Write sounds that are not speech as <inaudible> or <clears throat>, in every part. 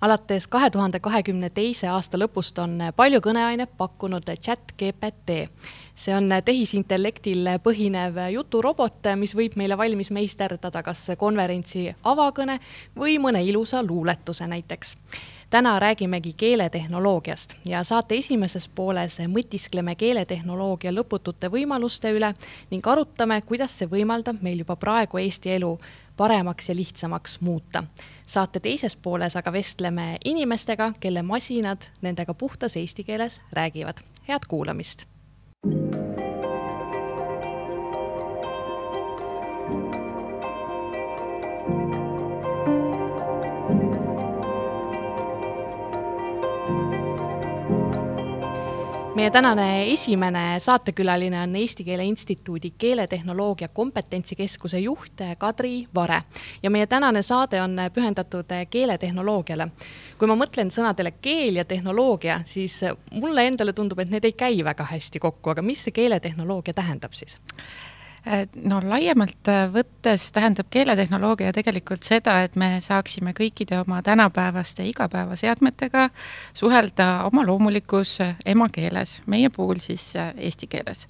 alates kahe tuhande kahekümne teise aasta lõpust on palju kõneainet pakkunud chat GPT. see on tehisintellektil põhinev juturobot, mis võib meile valmis meisterdada kas konverentsi avakõne või mõne ilusa luuletuse näiteks täna räägimegi keeletehnoloogiast ja saate esimeses pooles mõtiskleme keeletehnoloogia lõputute võimaluste üle ning arutame, kuidas see võimaldab meil juba praegu Eesti elu paremaks ja lihtsamaks muuta. saate teises pooles aga vestleme inimestega, kelle masinad nendega puhtas eesti keeles räägivad. head kuulamist meie tänane esimene saatekülaline on Eesti Keele Instituudi keeletehnoloogia kompetentsikeskuse juht Kadri Vare ja meie tänane saade on pühendatud keeletehnoloogiale. kui ma mõtlen sõnadele keel ja tehnoloogia, siis mulle endale tundub, et need ei käi väga hästi kokku, aga mis see keeletehnoloogia tähendab siis? No laiemalt äh, võttes tähendab keeletehnoloogia tegelikult seda, et me saaksime kõikide oma tänapäevaste igapäevaseadmetega suhelda oma loomulikus äh, emakeeles, meie puhul siis äh, eesti keeles.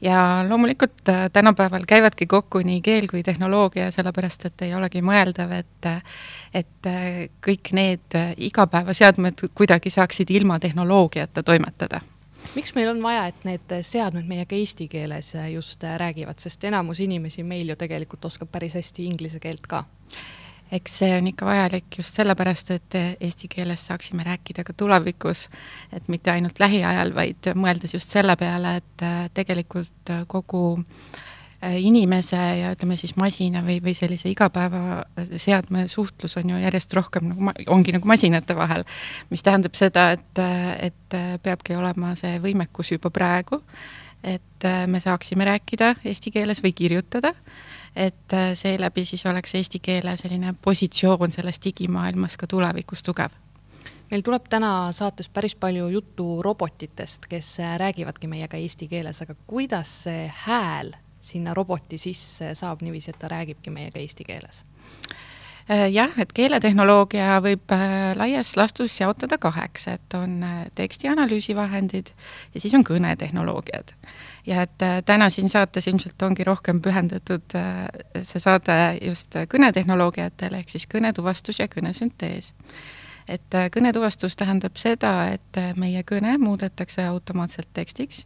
ja loomulikult tänapäeval käivadki kokku nii keel kui tehnoloogia, sellepärast et ei olegi mõeldav, et et kõik need igapäevaseadmed kuidagi saaksid ilma tehnoloogiata toimetada miks meil on vaja, et need seadmed meiega eesti keeles just räägivad, sest enamus inimesi meil ju tegelikult oskab päris hästi inglise keelt ka? eks see on ikka vajalik just sellepärast, et eesti keeles saaksime rääkida ka tulevikus, et mitte ainult lähiajal, vaid mõeldes just selle peale, et tegelikult kogu äh, Äh, inimese ja ütleme siis masina või, või sellise igapäevaseadme suhtlus on ju järjest rohkem nagu, ongi nagu masinate vahel, mis tähendab seda, et, et peabki olema see võimekus juba praegu, et me saaksime rääkida eesti keeles või kirjutada, et seeläbi siis oleks eesti keele selline positsioon selles digimaailmas ka tulevikus tugev. Meil tuleb täna saates päris palju juttu robotitest, kes räägivadki meiega eesti keeles, aga kuidas see hääl sinna roboti sisse saab niiviisi, et ta räägibki meiega eesti keeles? Äh, jah, et keeletehnoloogia võib äh, laias laastus jaotada kaheks, et on äh, tekstianalüüsi vahendid ja siis on kõnetehnoloogiad. ja et täna siin saates ilmselt ongi rohkem pühendatud see saade just kõnetehnoloogiatele, ehk siis kõnetuvastus ja kõnesüntees et äh, kõnetuvastus tähendab seda, et äh, meie kõne muudetakse automaatselt tekstiks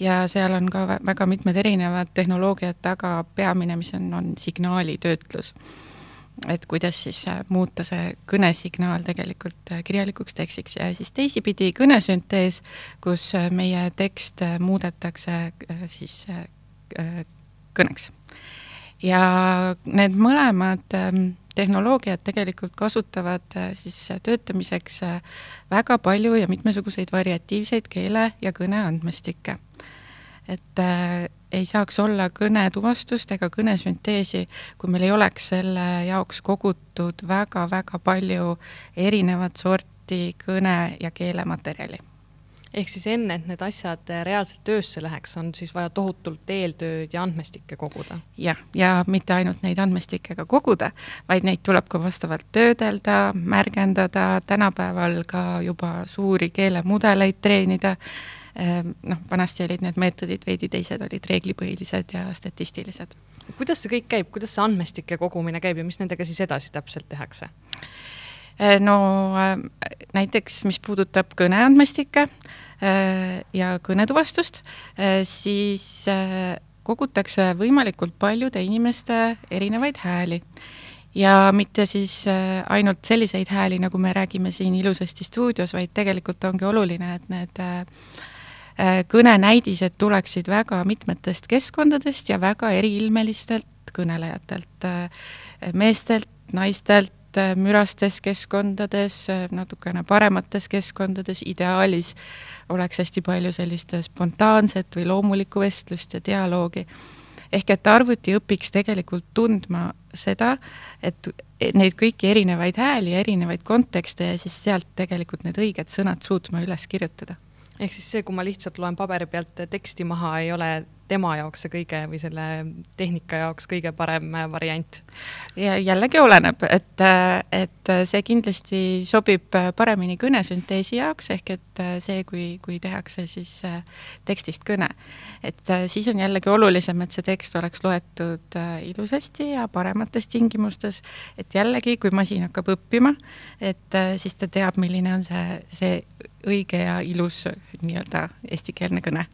ja seal on ka väga mitmed erinevad tehnoloogiad taga, peamine, mis on, on signaalitöötlus. et kuidas siis äh, muuta see kõnesignaal tegelikult kirjalikuks tekstiks ja siis teisipidi kõnesüntees, kus meie tekst muudetakse siis kõneks. ja need mõlemad tehnoloogiad tegelikult kasutavad äh, siis äh, töötamiseks äh, väga palju ja mitmesuguseid variatiivseid keele- ja kõneandmestikke. et äh, ei saaks olla kõnetuvastust ega kõnesünteesi, kui meil ei oleks selle jaoks kogutud väga-väga palju erinevat sorti kõne- ja keelematerjali ehk siis enne, et need asjad reaalselt töösse läheks, on siis vaja tohutult eeltööd ja andmestikke koguda? jah, ja mitte ainult neid andmestikke ka koguda, vaid neid tuleb ka vastavalt töödelda, märgendada, tänapäeval ka juba suuri keelemudeleid treenida, ehm, noh, vanasti olid need meetodid veidi teised, olid reeglipõhilised ja statistilised. kuidas see kõik käib, kuidas see andmestike kogumine käib ja mis nendega siis edasi täpselt tehakse? Ehm, no ehm, näiteks, mis puudutab kõneandmestikke, ja kõnetuvastust, äh, siis äh, kogutakse võimalikult paljude inimeste erinevaid hääli. ja mitte siis ainult selliseid hääli, nagu me räägime siin ilusasti stuudios, vaid tegelikult ongi oluline, et need kõnenäidised tuleksid väga mitmetest keskkondadest ja väga eriilmelistelt kõnelejatelt, meestelt, naistelt, mürastes keskkondades, natukene paremates keskkondades, ideaalis oleks hästi palju sellist spontaanset või loomulikku vestlust ja dialoogi. ehk et arvuti õpiks tegelikult tundma seda, et neid kõiki erinevaid hääli ja erinevaid kontekste ja siis sealt tegelikult need õiged sõnad suutma üles kirjutada ehk siis see, kui ma lihtsalt loen paberi pealt teksti maha, ei ole tema jaoks see kõige või selle tehnika jaoks kõige parem variant? ja jällegi oleneb, et, et see kindlasti sobib paremini kõnesünteesi jaoks, ehk et see, kui, kui tehakse siis tekstist kõne. et siis on jällegi olulisem, et see tekst oleks loetud ilusasti ja paremates tingimustes, et jällegi, kui masin hakkab õppima, et siis ta teab, milline on see, see õige ja ilus nii-öelda eestikeelne kõne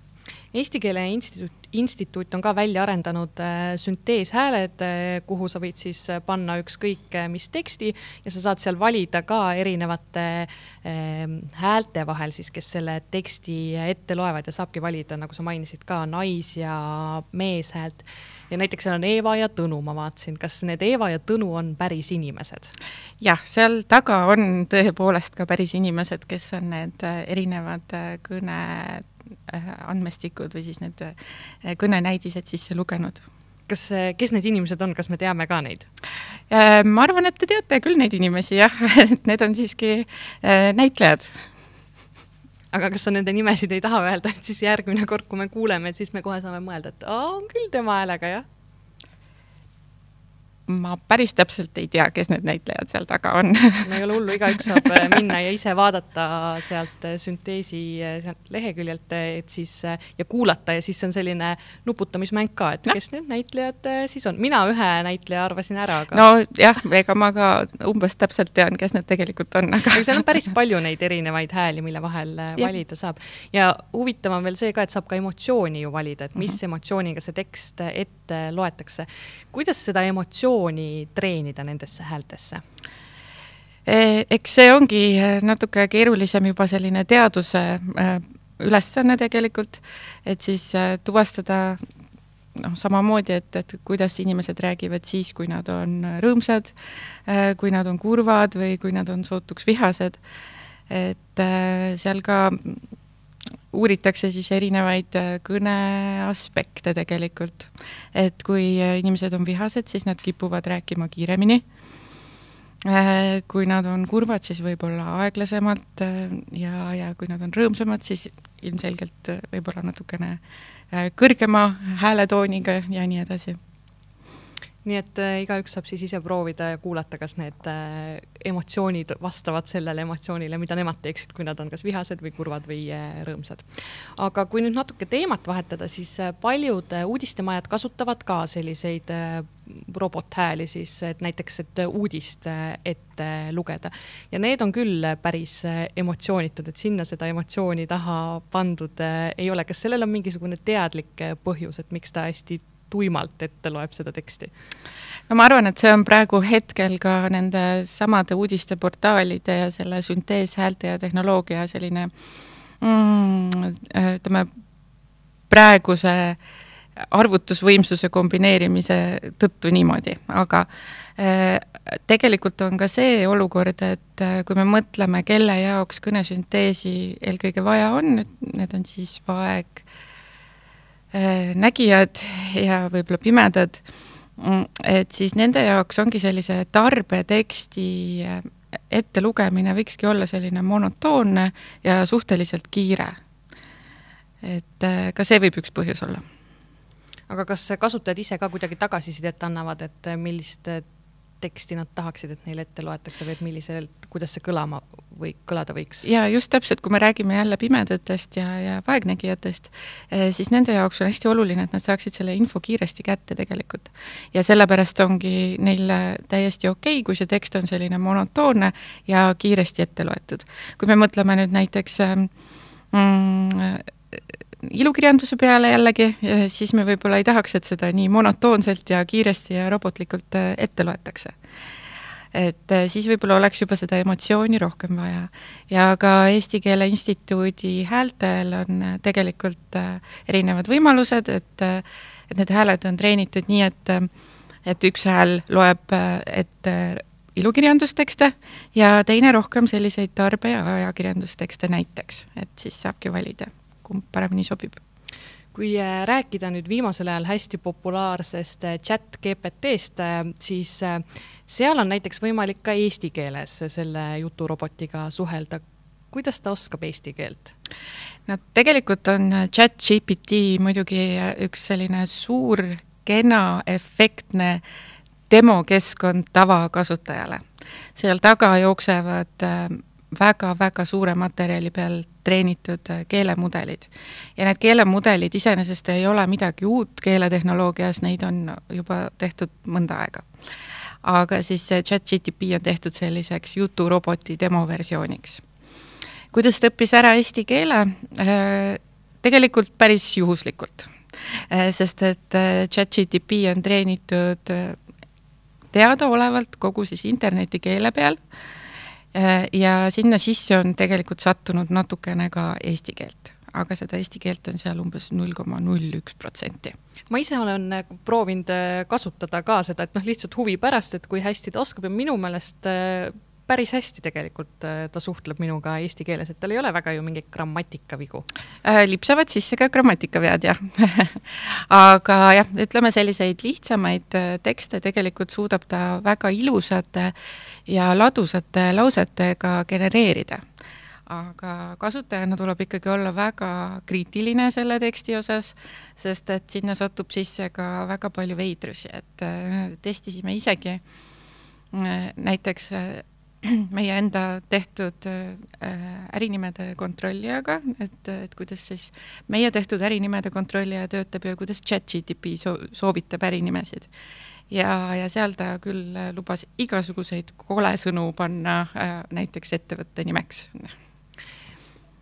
Eesti Keele Instituut, instituut on ka välja arendanud äh, sünteeshääled, äh, kuhu sa võid siis äh, panna ükskõik mis teksti ja sa saad seal valida ka erinevate ähm, häälte vahel siis, kes selle teksti ette loevad ja saabki valida, nagu sa mainisid ka, nais- ja meeshäält. ja näiteks seal on Eeva ja Tõnu, ma vaatasin, kas need Eeva ja Tõnu on päris inimesed? jah, seal taga on tõepoolest ka päris inimesed, kes on need erinevad kõne Äh, andmestikud või siis need äh, kõnenäidised sisse lugenud. kas, äh, kes need inimesed on, kas me teame ka neid? ma arvan, et te teate küll neid inimesi jah, <laughs> et need on siiski näitlejad. Aga kas sa nende nimesid ei taha öelda, et siis järgmine kord, kui me kuuleme, et siis me kohe saame mõelda, et on küll tema häälega, jah ma päris täpselt ei tea, kes need näitlejad seal taga on no ei ole hullu, igaüks saab äh, minna ja ise vaadata sealt äh, sünteesi äh, sealt leheküljelt, et siis ja kuulata ja siis on selline nuputamismäng ka, et no. kes need näitlejad siis on. mina ühe näitleja arvasin ära, aga. nojah, ega ma ka umbes täpselt tean, kes need tegelikult on, aga. seal on päris palju neid erinevaid hääli, mille vahel ja. valida saab. ja huvitav on veel see ka, et saab ka emotsiooni ju valida, et mis mm -hmm. emotsiooniga see tekst ette loetakse. kuidas seda emotsiooni treenida nendesse häältesse? E, eks see ongi e, natuke keerulisem juba selline teaduse ülesanne tegelikult, et siis tuvastada noh, samamoodi, et, et kuidas inimesed räägivad siis, kui nad on rõõmsad, kui nad on kurvad või kui nad on sootuks vihased. et seal ka uuritakse siis erinevaid äh, kõne aspekte tegelikult. et kui äh, inimesed on vihased, siis nad kipuvad rääkima kiiremini. Äh, kui nad on kurvad, siis võib-olla aeglasemalt ja, ja kui nad on rõõmsamad, siis ilmselgelt võib-olla natukene kõrgema hääletooniga ja nii edasi nii et äh, igaüks saab siis ise proovida ja kuulata, kas need äh, emotsioonid vastavad sellele emotsioonile, mida nemad teeksid, kui nad on kas vihased või kurvad või äh, rõõmsad. aga kui nüüd natuke teemat vahetada, siis äh, paljud äh, uudistemajad kasutavad ka selliseid äh, robothääli siis, et näiteks, et uudist äh, ette lugeda. ja need on küll päris äh, emotsioonitud, et sinna seda emotsiooni taha pandud äh, ei ole. kas sellel on mingisugune teadlik põhjus, et miks ta hästi tuimalt ette loeb seda teksti? no ma arvan, et see on praegu hetkel ka nende samade uudisteportaalide ja selle sünteeshäälte ja tehnoloogia selline mm, ütleme, praeguse arvutusvõimsuse kombineerimise tõttu niimoodi, aga äh, tegelikult on ka see olukord, et äh, kui me mõtleme, kelle jaoks kõnesünteesi eelkõige vaja on, need on siis vaeg äh, nägijad ja võib-olla pimedad, mm, et siis nende jaoks ongi sellise tarbeteksti äh, ettelugemine võikski olla selline monotoonne ja suhteliselt kiire. et äh, ka see võib üks põhjus olla. aga kas kasutajad ise ka kuidagi tagasisidet annavad, et millist teksti nad tahaksid, et neile ette loetakse või et milliselt, kuidas see kõlama või kõlada võiks? ja just täpselt, kui me räägime jälle pimedatest ja, ja vaegnägijatest, eh, siis nende jaoks on hästi oluline, et nad saaksid selle info kiiresti kätte tegelikult. ja sellepärast ongi neil täiesti okei okay,, kui see tekst on selline monotoonne ja kiiresti ette loetud. kui me mõtleme nüüd näiteks eh, mm, ilukirjanduse peale jällegi, siis me võib-olla ei tahaks, et seda nii monotoonselt ja kiiresti ja robotlikult äh, ette loetakse. et äh, siis võib-olla oleks juba seda emotsiooni rohkem vaja. ja ka Eesti Keele Instituudi häältel on äh, tegelikult erinevad võimalused, et et need hääled on treenitud nii, et et üks hääl loeb ette ilukirjandustekste ja teine rohkem selliseid tarbe- ja ajakirjandustekste näiteks, et siis saabki valida kumb paremini sobib kui äh, rääkida nüüd viimasel ajal hästi populaarsest äh, chat GPT-st, äh, siis seal on näiteks võimalik ka eesti keeles selle juturobotiga suhelda. kuidas ta oskab eesti keelt? no tegelikult on chat-GPT muidugi üks selline suur, kena, efektne demokeskkond tavakasutajale. seal taga jooksevad väga-väga suure materjali peal treenitud äh, keelemudelid. ja need keelemudelid iseenesest ei ole midagi uut keeletehnoloogias, neid on juba tehtud mõnda aega. aga siis see chat-GTP on tehtud selliseks juturoboti demoversiooniks. kuidas ta õppis ära eesti keele? Äh, tegelikult päris juhuslikult. Äh, sest et chat-GTP on treenitud teadaolevalt kogu siis internetikeele peal ja sinna sisse on tegelikult sattunud natukene ka eesti keelt, aga seda eesti keelt on seal umbes null koma null üks protsenti. ma ise olen äh, proovinud äh, kasutada ka seda, et noh, lihtsalt huvi pärast, et kui hästi ta oskab ja minu meelest päris hästi tegelikult äh, ta suhtleb minuga eesti keeles, et tal ei ole väga ju mingeid grammatikavigu äh,. lipsavad sisse ka grammatikavead, jah <laughs> aga jah, ütleme selliseid lihtsamaid äh, tekste tegelikult suudab ta väga ilusate ja ladusate lausetega genereerida aga kasutajana tuleb ikkagi olla väga kriitiline selle teksti osas, sest et sinna satub sisse ka väga palju veidrusi, et äh, testisime isegi näiteks <clears throat> meie enda tehtud äh, ärinimede kontrollijaga, et, et kuidas siis meie tehtud ärinimede kontrollija töötab ja kuidas chat-GTP soo-, soovitab ärinimesid. ja, ja seal ta küll lubas igasuguseid kolesõnu panna äh, näiteks ettevõtte nimeks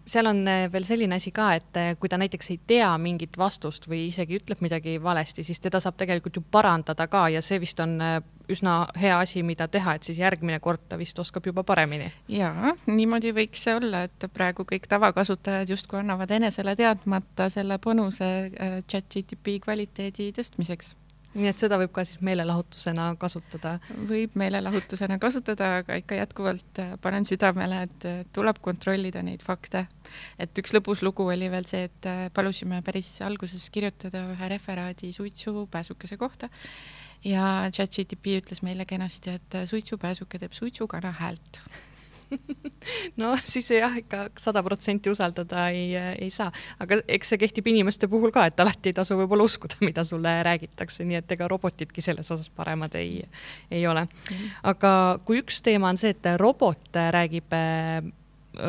seal on äh, veel selline asi ka, et kui ta näiteks ei tea mingit vastust või isegi ütleb midagi valesti, siis teda saab tegelikult ju parandada ka ja see vist on üsna hea asi, mida teha, et siis järgmine kord ta vist oskab juba paremini. jaa, niimoodi võiks see olla, et praegu kõik tavakasutajad justkui annavad enesele teadmata selle panuse chat-GTP kvaliteedi tõstmiseks nii et seda võib ka siis meelelahutusena kasutada? võib meelelahutusena kasutada, aga ikka jätkuvalt äh, panen südamele, et äh, tuleb kontrollida neid fakte. et üks lõbus lugu oli veel see, et äh, palusime päris alguses kirjutada ühe referaadi suitsupääsukese kohta ja ChatGTP ütles meile kenasti, et suitsupääsuke teeb suitsukana häält <laughs> no siis jah, ikka sada protsenti usaldada ei, ei saa, aga eks see kehtib inimeste puhul ka, et alati ei tasu võib-olla uskuda, <laughs> mida sulle räägitakse, nii et ega robotidki selles osas paremad ei, ei ole. aga kui üks teema on see, et robot räägib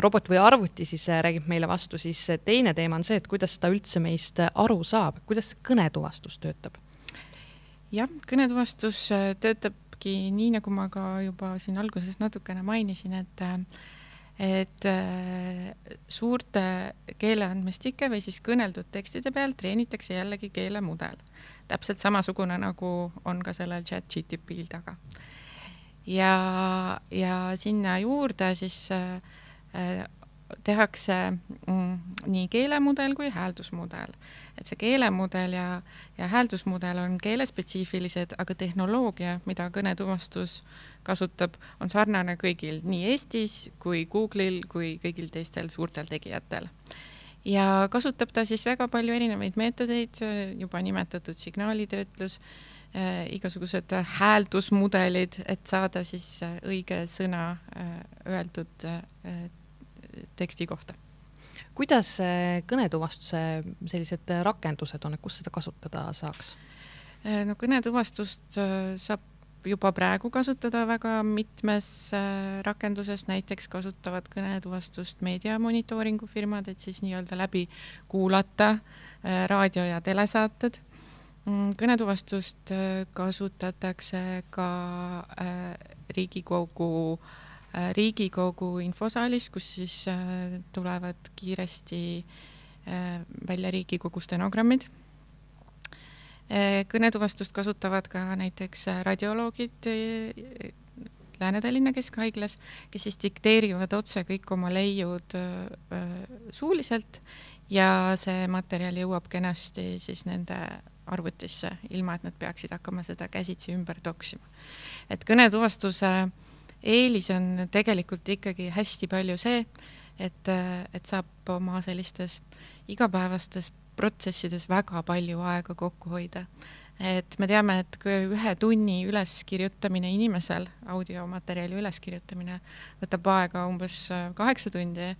robot või arvuti siis räägib meile vastu, siis teine teema on see, et kuidas ta üldse meist aru saab, kuidas kõnetuvastus töötab? Jah, kõnetuvastus töötab tulebki nii, nagu ma ka juba siin alguses natukene mainisin, et et äh, suurte keeleandmestike või siis kõneldud tekstide peal treenitakse jällegi keelemudel. täpselt samasugune, nagu on ka sellel chat GTP-l taga. ja, ja sinna juurde siis äh, tehakse mm, nii keelemudel kui hääldusmudel. et see keelemudel ja, ja hääldusmudel on keelespetsiifilised, aga tehnoloogia, mida kõnetuvastus kasutab, on sarnane kõigil, nii Eestis kui Google'il kui kõigil teistel suurtel tegijatel. ja kasutab ta siis väga palju erinevaid meetodeid, juba nimetatud signaalitöötlus äh,, igasugused hääldusmudelid, et saada siis õige sõna äh, öeldud teksti kohta. kuidas kõnetuvastuse sellised rakendused on, et kus seda kasutada saaks? Äh, no kõnetuvastust saab juba praegu kasutada väga mitmes rakenduses, näiteks kasutavad kõnetuvastust meediamonitooringu firmad, et siis nii-öelda läbi kuulata raadio- ja telesaated. Mm, kõnetuvastust kasutatakse ka Riigikogu Äh, Riigikogu infosaalis, kus siis äh, tulevad kiiresti äh, välja Riigikogu stenogrammid. kõnetuvastust kasutavad ka näiteks radioloogid Lääne-Tallinna Keskhaiglas, kes siis dikteerivad otse kõik oma leiud suuliselt ja see materjal jõuab kenasti siis nende arvutisse, ilma et nad peaksid hakkama seda käsitsi ümber toksima. et kõnetuvastuse äh, eelis on tegelikult ikkagi hästi palju see, et, et saab oma sellistes igapäevastes protsessides väga palju aega kokku hoida. et me teame, et ühe tunni üleskirjutamine inimesel, audiomaterjali üleskirjutamine võtab aega umbes kaheksa tundi,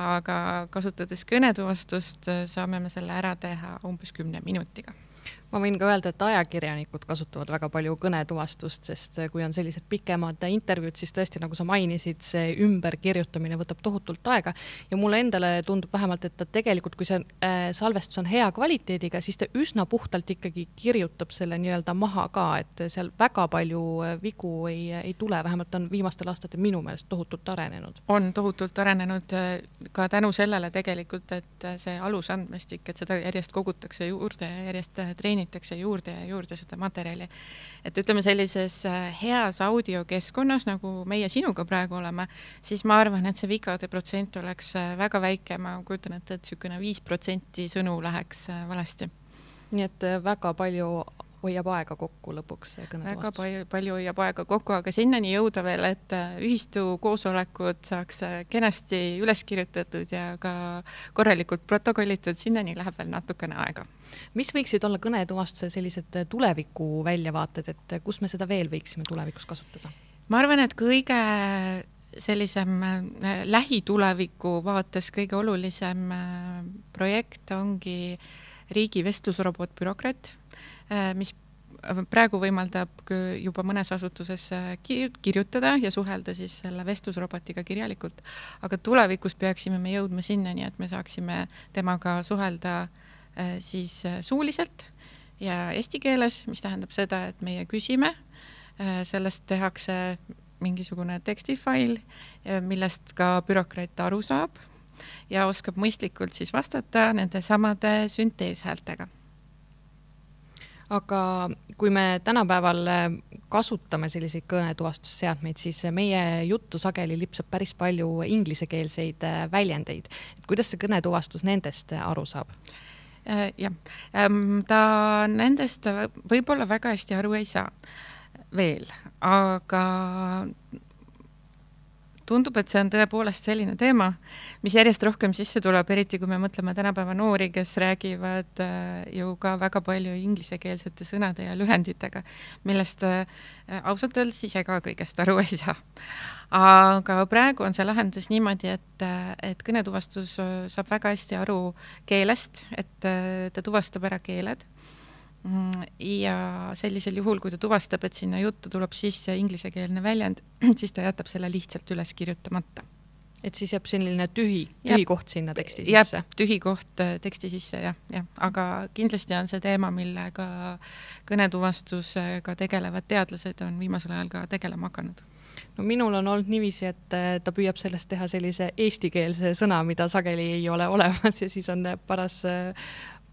aga kasutades kõnetuvastust saame me selle ära teha umbes kümne minutiga ma võin ka öelda, et ajakirjanikud kasutavad väga palju kõnetuvastust, sest kui on sellised pikemad intervjuud, siis tõesti, nagu sa mainisid, see ümberkirjutamine võtab tohutult aega ja mulle endale tundub vähemalt, et ta tegelikult, kui see äh, salvestus on hea kvaliteediga, siis ta üsna puhtalt ikkagi kirjutab selle nii-öelda maha ka, et seal väga palju äh, vigu ei, ei tule, vähemalt on viimastel aastatel minu meelest tohutult arenenud. on tohutult arenenud äh, ka tänu sellele tegelikult, et see alusandmestik, et seda järjest kogutakse juurde ja järjest treenitakse treenitakse juurde ja juurde seda materjali. et ütleme, sellises äh, heas audiokeskkonnas, nagu meie sinuga praegu oleme, siis ma arvan, et see vigade protsent oleks äh, väga väike, ma kujutan ette, et niisugune viis protsenti sõnu läheks äh, valesti. nii et väga palju hoiab aega kokku lõpuks see kõnetuvastus. väga palju, palju hoiab aega kokku, aga sinnani jõuda veel, et ühistu koosolekud saaks kenasti üles kirjutatud ja ka korralikult protokollitud, sinnani läheb veel natukene aega. Mis võiksid olla kõnetuvastuse sellised äh, tuleviku väljavaated, et kus me seda veel võiksime tulevikus kasutada? ma arvan, et kõige sellisem lähituleviku vaates kõige olulisem projekt ongi riigi vestlusrobot Bürokraat Äh, mis praegu võimaldab juba mõnes asutuses äh, kirjutada ja suhelda siis selle vestlusrobotiga kirjalikult, aga tulevikus peaksime me jõudma sinnani, et me saaksime temaga suhelda äh, siis suuliselt ja eesti keeles, mis tähendab seda, et meie küsime, sellest tehakse mingisugune tekstifail, millest ka bürokraat aru saab ja oskab mõistlikult siis vastata nende samade sünteeshäältega aga kui me tänapäeval äh, kasutame selliseid kõnetuvastusseadmeid, siis meie juttu sageli lipsab päris palju inglisekeelseid äh, väljendeid. et kuidas see kõnetuvastus nendest äh, aru saab? Jah, ähm, ta nendest võib-olla väga hästi aru ei saa veel, aga tundub, et see on tõepoolest selline teema, mis järjest rohkem sisse tuleb, eriti kui me mõtleme tänapäeva noori, kes räägivad äh, ju ka väga palju inglisekeelsete sõnade ja lühenditega, millest äh, ausalt öeldes ise ka kõigest aru ei saa. Aga praegu on see lahendus niimoodi, et, äh, et kõnetuvastus saab väga hästi aru keelest, et ta tuvastab ära keeled Mm, ja sellisel juhul, kui ta tuvastab, et sinna juttu tuleb sisse inglisekeelne väljend, <clears throat> siis ta jätab selle lihtsalt üles kirjutamata. et siis jääb selline tühi, tühi jääb, koht sinna teksti sisse? tühi koht äh, teksti sisse jah, jah, aga kindlasti on see teema, millega kõnetuvastusega tegelevad teadlased on viimasel ajal ka tegelema hakanud no minul on olnud niiviisi, et äh, ta püüab sellest teha sellise eestikeelse sõna, mida sageli ei ole <laughs> olemas ja siis on paras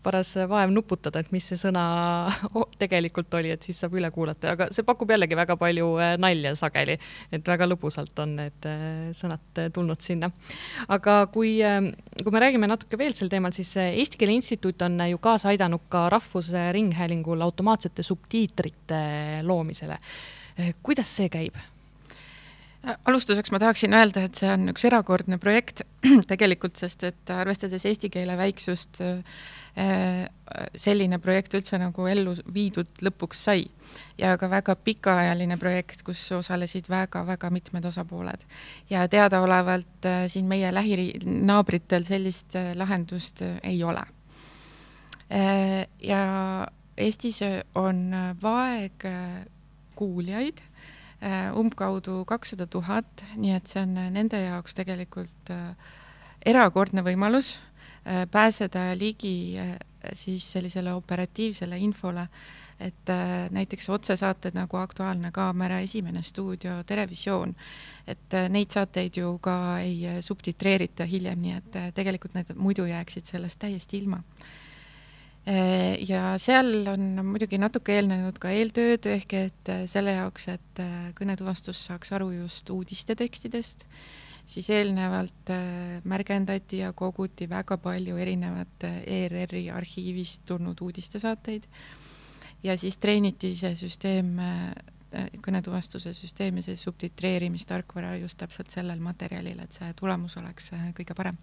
paras vaev nuputada, et mis see sõna <laughs> tegelikult oli, et siis saab üle kuulata, aga see pakub jällegi väga palju äh, nalja sageli, et väga lõbusalt on need äh, sõnad tulnud sinna. aga kui, kui me räägime natuke veel sel teemal, siis Eesti Keele Instituut on ju kaasa aidanud ka Rahvusringhäälingul automaatsete subtiitrite loomisele. kuidas see käib? Alustuseks ma tahaksin öelda, et see on üks erakordne projekt <clears throat> tegelikult, sest et arvestades eesti keele väiksust äh, selline projekt üldse nagu ellu viidud lõpuks sai. ja ka väga pikaajaline projekt, kus osalesid väga-väga mitmed osapooled. ja teadaolevalt äh, siin meie lähinaabritel sellist äh, lahendust ei ole. ja Eestis on vaegkuuljaid umbkaudu kakssada tuhat, nii et see on nende jaoks tegelikult erakordne võimalus Äh, pääseda ligi äh, siis sellisele operatiivsele infole, et äh, näiteks otsesaated nagu Aktuaalne kaamera, Esimene stuudio, Terevisioon, et neid saateid ju ka ei subtitreerita hiljem, nii et tegelikult need muidu jääksid sellest täiesti ilma ja seal on muidugi natuke eelnenud ka eeltööd, ehk et selle jaoks, et kõnetuvastus saaks aru just uudiste tekstidest siis eelnevalt äh, märgendati ja koguti väga palju erinevat äh, ERR-i arhiivist tulnud uudistesaateid ja siis treeniti see süsteem, äh, kõnetuvastuse süsteem ja see subtitreerimistarkvara just täpselt sellel materjalil, et see tulemus oleks kõige parem.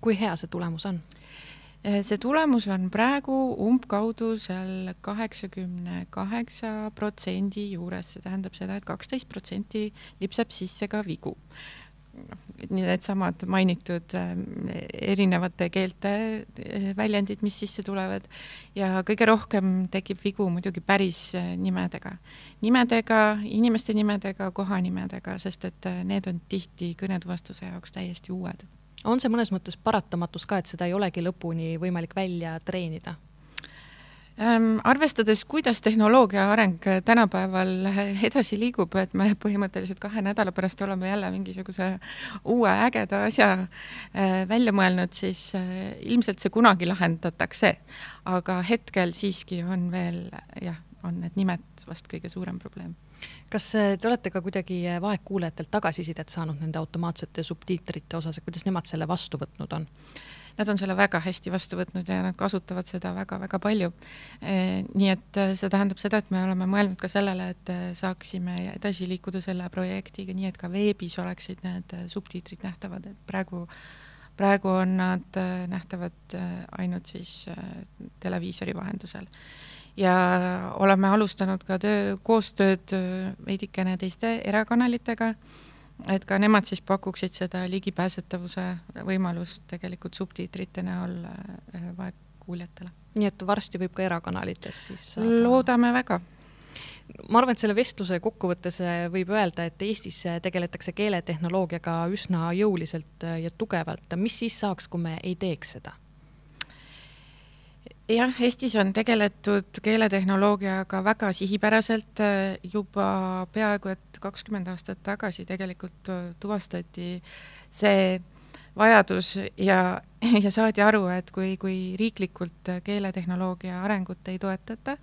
kui hea see tulemus on? See tulemus on praegu umbkaudu seal kaheksakümne kaheksa protsendi juures, see tähendab seda et, et kaksteist protsenti lipsab sisse ka vigu noh, needsamad mainitud ähm, erinevate keelte äh, väljendid, mis sisse tulevad ja kõige rohkem tekib vigu muidugi päris nimedega. nimedega, inimeste nimedega, kohanimedega, sest et need on tihti kõnetuvastuse jaoks täiesti uued. On see mõnes mõttes paratamatus ka, et seda ei olegi lõpuni võimalik välja treenida? Ähm, arvestades, kuidas tehnoloogia areng tänapäeval edasi liigub, et me põhimõtteliselt kahe nädala pärast oleme jälle mingisuguse uue ägeda asja äh, välja mõelnud, siis äh, ilmselt see kunagi lahendatakse. aga hetkel siiski on veel jah, on need nimed vast kõige suurem probleem kas äh, te olete ka kuidagi vaegkuulajatelt tagasisidet saanud nende automaatsete subtiitrite osas, kuidas nemad selle vastu võtnud on? nad on selle väga hästi vastu võtnud ja nad kasutavad seda väga-väga palju. Eh, nii et see tähendab seda, et me oleme mõelnud ka sellele, et saaksime edasi liikuda selle projektiga nii, et ka veebis oleksid need subtiitrid nähtavad, et praegu praegu on nad nähtavad ainult siis televiisori vahendusel. Ja oleme alustanud ka töö, koostööd veidikene teiste erakanalitega et ka nemad siis pakuksid seda ligipääsetavuse võimalust tegelikult subtiitrite näol äh, vaegkuuljatele. nii et varsti võib ka erakanalites siis saada? loodame väga ma arvan, et selle vestluse kokkuvõttes äh, võib öelda, et Eestis äh, tegeletakse keeletehnoloogiaga üsna jõuliselt ja tugevalt. mis siis saaks, kui me ei teeks seda? Jah, Eestis on tegeletud keeletehnoloogiaga väga sihipäraselt äh, juba peaaegu et kakskümmend aastat tagasi tegelikult äh, tuvastati see vajadus ja, <laughs> ja saadi aru, et kui, kui riiklikult keeletehnoloogia arengut ei toetata,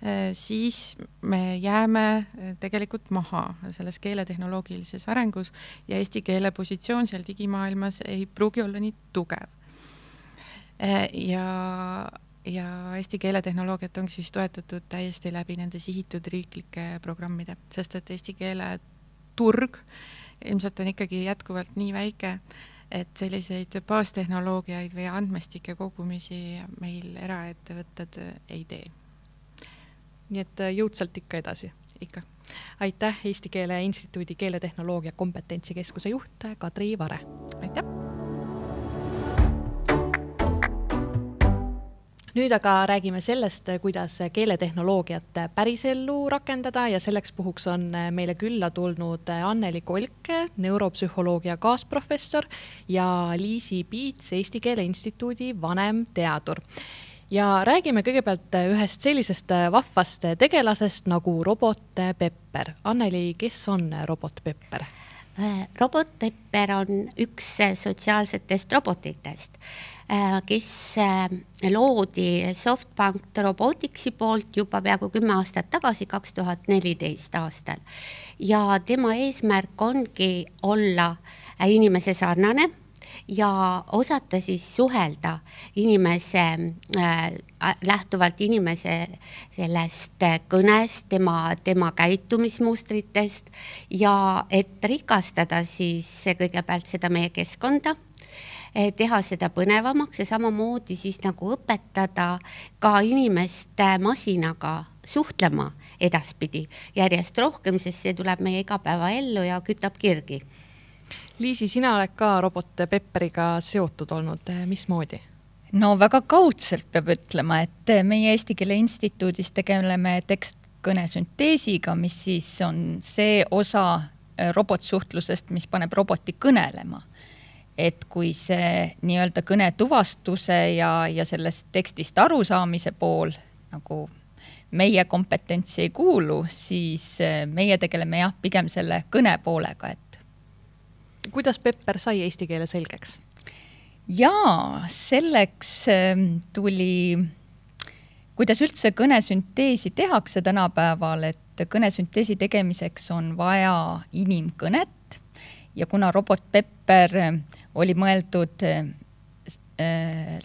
äh, siis me jääme tegelikult maha selles keeletehnoloogilises arengus ja eesti keele positsioon seal digimaailmas ei pruugi olla nii tugev. ja ja Eesti keeletehnoloogiat ongi siis toetatud täiesti läbi nende sihitud riiklike programmide, sest et eesti keele turg ilmselt on ikkagi jätkuvalt nii väike, et selliseid baastehnoloogiaid või andmestike kogumisi meil eraettevõtted ei tee. nii et jõudsalt ikka edasi? ikka. aitäh, Eesti Keele Instituudi keeletehnoloogia kompetentsikeskuse juht Kadri Vare! aitäh! Nüüd aga räägime sellest, kuidas keeletehnoloogiat pärisellu rakendada ja selleks puhuks on meile külla tulnud Anneli Kolk, neuropsühholoogia kaasprofessor ja Liisi Piits, Eesti Keele Instituudi vanemteadur ja räägime kõigepealt ühest sellisest vahvast tegelasest nagu robot Pepper. Anneli, kes on robot Pepper? robot Pepper on üks sotsiaalsetest robotitest kes äh, loodi SoftBank Roboticsi poolt juba peaaegu kümme aastat tagasi, kaks tuhat neliteist aastal. ja tema eesmärk ongi olla inimese sarnane ja osata siis suhelda inimese äh,, lähtuvalt inimese sellest kõnest, tema, tema käitumismustritest ja et rikastada siis kõigepealt seda meie keskkonda teha seda põnevamaks ja samamoodi siis nagu õpetada ka inimest masinaga suhtlema edaspidi järjest rohkem, sest see tuleb meie igapäevaellu ja kütab kirgi. Liisi, sina oled ka robot Pepperiga seotud olnud, eh, mismoodi? no väga kaudselt peab ütlema, et meie Eesti Keele Instituudis tegeleme tekstkõne sünteesiga, mis siis on see osa eh, robotsuhtlusest, mis paneb roboti kõnelema et kui see nii-öelda kõne tuvastuse ja, ja sellest tekstist arusaamise pool nagu meie kompetentsi ei kuulu, siis eh, meie tegeleme jah, pigem selle kõne poolega, et. kuidas Pepper sai eesti keele selgeks? jaa, selleks ehm, tuli, kuidas üldse kõnesünteesi tehakse tänapäeval, et kõnesünteesi tegemiseks on vaja inimkõnet ja kuna robot Pepper oli mõeldud äh,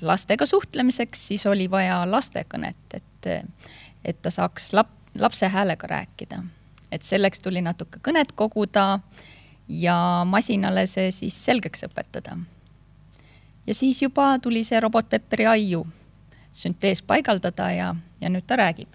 lastega suhtlemiseks, siis oli vaja lastekõnet, et, et ta saaks lap-, lapse häälega rääkida. et selleks tuli natuke kõnet koguda ja masinale see siis selgeks õpetada. ja siis juba tuli see robot Pepperi aiu süntees paigaldada ja, ja nüüd ta räägib.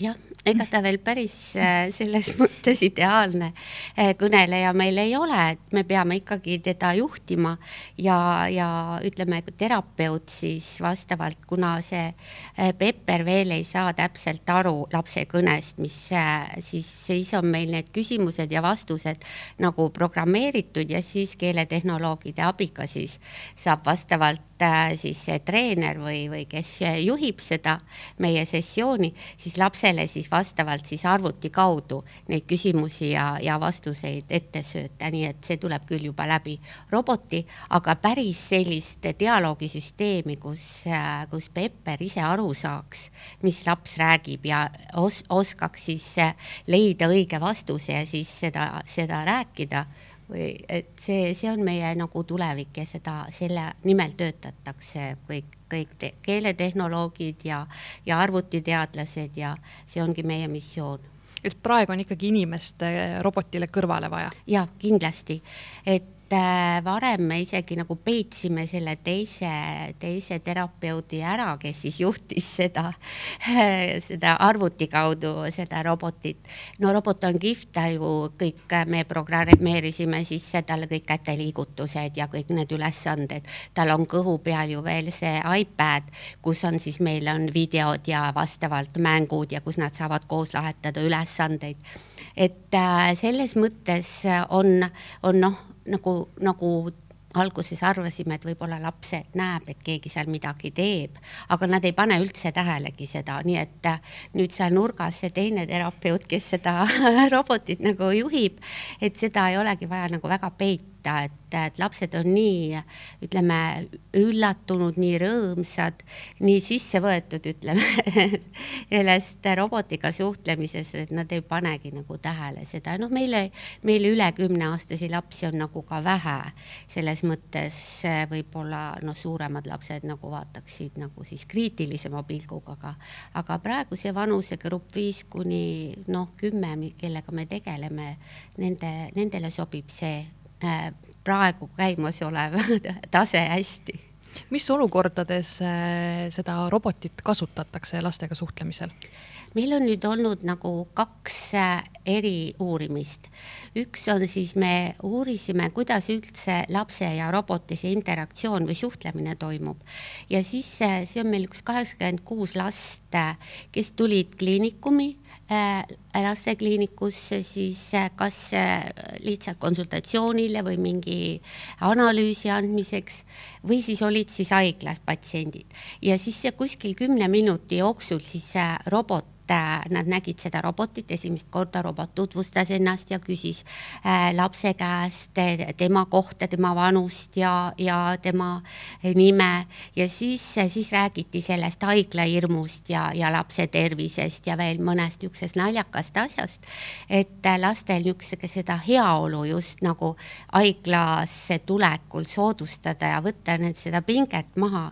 jah ega ta veel päris äh, selles <laughs> mõttes ideaalne äh, kõneleja meil ei ole, et me peame ikkagi teda juhtima ja, ja ütleme, terapeut siis vastavalt, kuna see äh, Pepper veel ei saa täpselt aru lapse kõnest, mis siis, siis on meil need küsimused ja vastused nagu programmeeritud ja siis keeletehnoloogide abiga siis saab vastavalt siis see treener või, või kes juhib seda meie sessiooni, siis lapsele siis vastavalt siis arvuti kaudu neid küsimusi ja, ja vastuseid ette sööta, nii et see tuleb küll juba läbi roboti, aga päris sellist dialoogisüsteemi, kus, kus Pepper ise aru saaks, mis laps räägib ja os, oskaks siis leida õige vastuse ja siis seda, seda rääkida või et see, see on meie nagu tulevik ja seda, selle nimel töötatakse kõik, kõik te, keeletehnoloogid ja, ja arvutiteadlased ja see ongi meie missioon et praegu on ikkagi inimest robotile kõrvale vaja? ja kindlasti, et et äh, varem me isegi nagu peitsime selle teise, teise terapeudi ära, kes siis juhtis seda, <laughs> seda arvuti kaudu seda robotit. no robot on kihvt, ta ju kõik, me programmeerisime siis talle kõik käteliigutused ja kõik need ülesanded. tal on kõhu peal ju veel see iPad, kus on siis meil on videod ja vastavalt mängud ja kus nad saavad koos lahetada ülesandeid. et äh, selles mõttes on, on noh nagu, nagu alguses arvasime, et võib-olla laps näeb, et keegi seal midagi teeb, aga nad ei pane üldse tähelegi seda, nii et äh, nüüd seal nurgas see teine terapeut, kes seda <laughs> robotit nagu juhib, et seda ei olegi vaja nagu väga peita, et et, et lapsed on nii, ütleme, üllatunud, nii rõõmsad, nii sisse võetud, ütleme <laughs> sellest robotiga suhtlemisest, et nad ei panegi nagu tähele seda. noh, meile, meile üle kümneaastasi lapsi on nagu ka vähe. selles mõttes võib-olla noh, suuremad lapsed nagu vaataksid nagu siis kriitilisema pilguga, aga, aga praegu see vanusegrupp viis kuni noh, kümme, kellega me tegeleme, nende, nendele sobib see äh, praegu käimasolev <laughs> tase hästi. mis olukordades äh, seda robotit kasutatakse lastega suhtlemisel? meil on nüüd olnud nagu kaks äh, eri uurimist. üks on siis, me uurisime, kuidas üldse lapse ja roboti see interaktsioon või suhtlemine toimub. ja siis see on meil üks kaheksakümmend kuus last, kes tulid kliinikumi lastekliinikusse siis äh, kas äh, lihtsalt konsultatsioonile või mingi analüüsi andmiseks või siis olid siis haiglas patsiendid. Ja siis kuskil kümne minuti jooksul siis robot Äh, nad nägid seda robotit esimest korda, robot tutvustas ennast ja küsis äh, lapse käest tema kohta, tema vanust ja, ja tema nime ja siis, siis räägiti sellest haiglahirmust ja, ja lapse tervisest ja veel mõnest niisugusest naljakast asjast, et lastel niisuguse seda heaolu just nagu haiglasse tulekul soodustada ja võtta need seda pinget maha.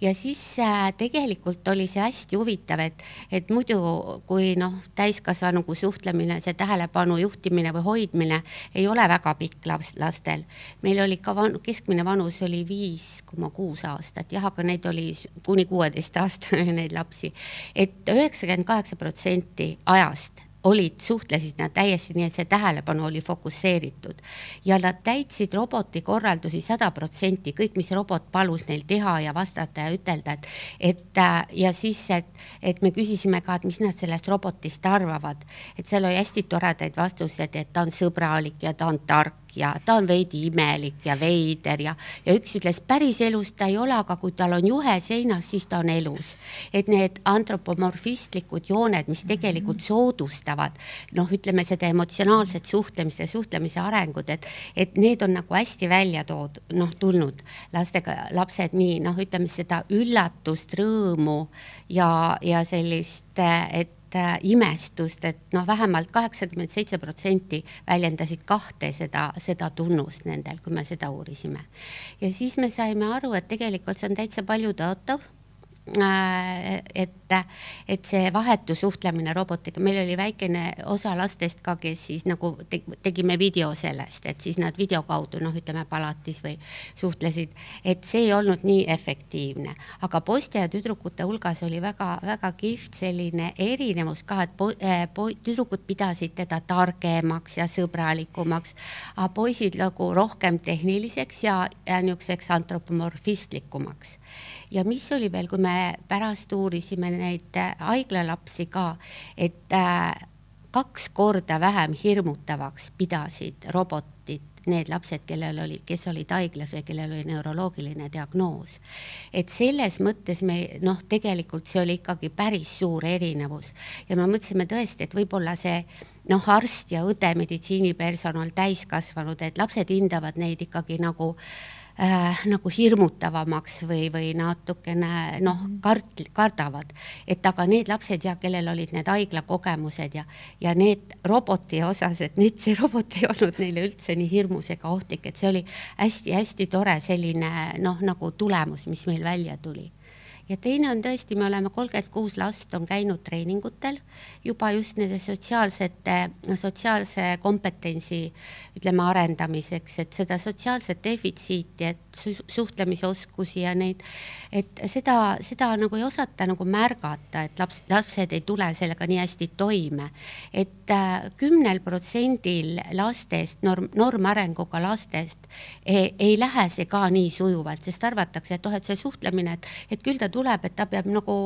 ja siis äh, tegelikult oli see hästi huvitav, et, et muidu kui noh, täiskasvanuga suhtlemine, see tähelepanu juhtimine või hoidmine ei ole väga pikk laps, lastel. meil oli ka van, keskmine vanus oli viis koma kuus aastat, jah, aga neid oli kuni kuueteistaastane neid lapsi et. et üheksakümmend kaheksa protsenti ajast olid, suhtlesid nad täiesti nii, et see tähelepanu oli fokusseeritud. Ja nad täitsid roboti korraldusi sada protsenti, kõik, mis robot palus neil teha ja vastata ja ütelda, et, et ja siis, et, et me küsisime ka, et mis nad sellest robotist arvavad, et seal oli hästi toredaid vastuseid, et ta on sõbralik ja ta on tark ja ta on veidi imelik ja veider ja, ja üks ütles, päriselus ta ei ole, aga kui tal on juhe seinas, siis ta on elus. et need antropomorfistlikud jooned, mis tegelikult soodustavad noh, ütleme seda emotsionaalset suhtlemist ja suhtlemise arengut, et, et need on nagu hästi välja toodud, noh, tulnud lastega, lapsed nii noh, ütleme seda üllatust, rõõmu ja, ja sellist, et äh, imestust, et noh, vähemalt kaheksakümmend seitse protsenti väljendasid kahte seda, seda tunnust nendel, kui me seda uurisime. ja siis me saime aru, et tegelikult see on täitsa paljutõotav. Et et see vahetu suhtlemine robotiga, meil oli väikene osa lastest ka, kes siis nagu te, tegime video sellest, et siis nad video kaudu noh, ütleme palatis või suhtlesid, et see ei olnud nii efektiivne, aga poiste ja tüdrukute hulgas oli väga-väga kihvt selline erinevus ka, et po, äh, po, tüdrukud pidasid teda targemaks ja sõbralikumaks, aga poisid nagu rohkem tehniliseks ja, ja niisuguseks antropomorfistlikumaks ja mis oli veel, kui me pärast uurisime neid äh, haiglalapsi ka, et äh, kaks korda vähem hirmutavaks pidasid robotid need lapsed, kellel oli, kes olid haiglas või kellel oli neuroloogiline diagnoos. et selles mõttes me noh, tegelikult see oli ikkagi päris suur erinevus ja me mõtlesime tõesti, et võib-olla see noh, arst ja õde, meditsiinipersonal, täiskasvanud, et lapsed hindavad neid ikkagi nagu äh, äh, nagu hirmutavamaks või, või natukene noh, mhm. kart-, kardavad. et aga need lapsed ja kellel olid need haiglakogemused ja, ja need roboti osas, et need, see robot ei olnud neile üldse nii hirmus ega ohtlik, et see oli hästi-hästi tore selline noh, nagu tulemus, mis meil välja tuli ja teine on tõesti, me oleme kolmkümmend kuus last on käinud treeningutel juba just nende sotsiaalsete, sotsiaalse kompetentsi ütleme arendamiseks, et seda sotsiaalset defitsiiti, et suhtlemisoskusi ja neid, et seda, seda nagu ei osata nagu märgata, et laps, lapsed ei tule sellega nii hästi toime. et äh, kümnel protsendil lastest, norm, normarenguga lastest ei, ei lähe see ka nii sujuvalt, sest arvatakse, et oh, et see suhtlemine, et, et küll ta tuleb, et ta peab nagu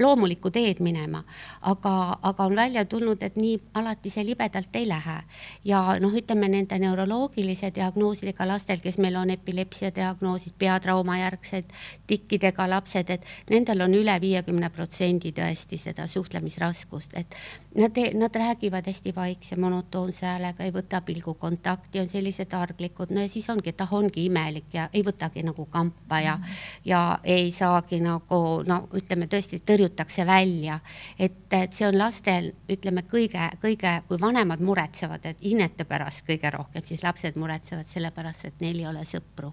loomulikku teed minema. aga, aga on välja tulnud, et nii alati see libedalt ei lähe. ja noh, ütleme nende neuroloogilise diagnoosidega lastel, kes meil on epilepsia diagnoosid, peatraumajärgsed tikkidega lapsed, et nendel on üle viiekümne protsendi tõesti seda suhtlemisraskust, et nad, nad räägivad hästi vaikse monotoonse häälega, ei võta pilgukontakti, on sellised arglikud, no ja siis ongi, et ah, ongi imelik ja ei võtagi nagu kampa ja mm, -hmm. ja ei saagi nagu no ütleme tõesti tõrjutakse välja, et, et see on lastel, ütleme kõige, kõige, kui vanemad muretsevad, et hinnete pärast kõige rohkem et siis lapsed muretsevad selle pärast, et neil ei ole sõpru.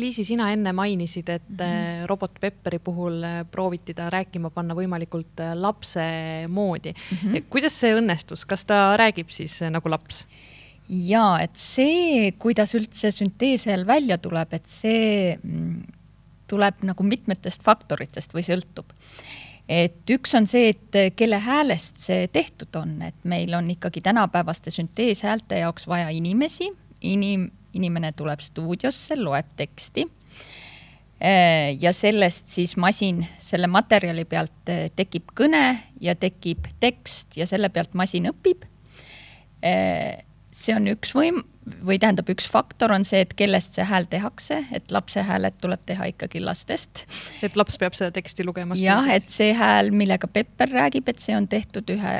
Liisi, sina enne mainisid, et mm -hmm. robot Pepperi puhul äh, prooviti ta rääkima panna võimalikult äh, lapse moodi mm. -hmm. kuidas see õnnestus, kas ta räägib siis nagu laps? ja et see, kuidas üldse süntees seal välja tuleb, et see mm, tuleb nagu mitmetest faktoritest või sõltub et üks on see, et kelle häälest see tehtud on, et meil on ikkagi tänapäevaste sünteeshäälte jaoks vaja inimesi, inim-, inimene tuleb stuudiosse, loeb teksti. Äh, ja sellest siis masin, selle materjali pealt äh, tekib kõne ja tekib tekst ja selle pealt masin õpib. See on üks võim-, või tähendab, üks faktor on see, et kellest see hääl tehakse, et lapse hääled tuleb teha ikkagi lastest. et laps peab seda teksti lugema? jah, et see hääl, millega Pepper räägib, et see on tehtud ühe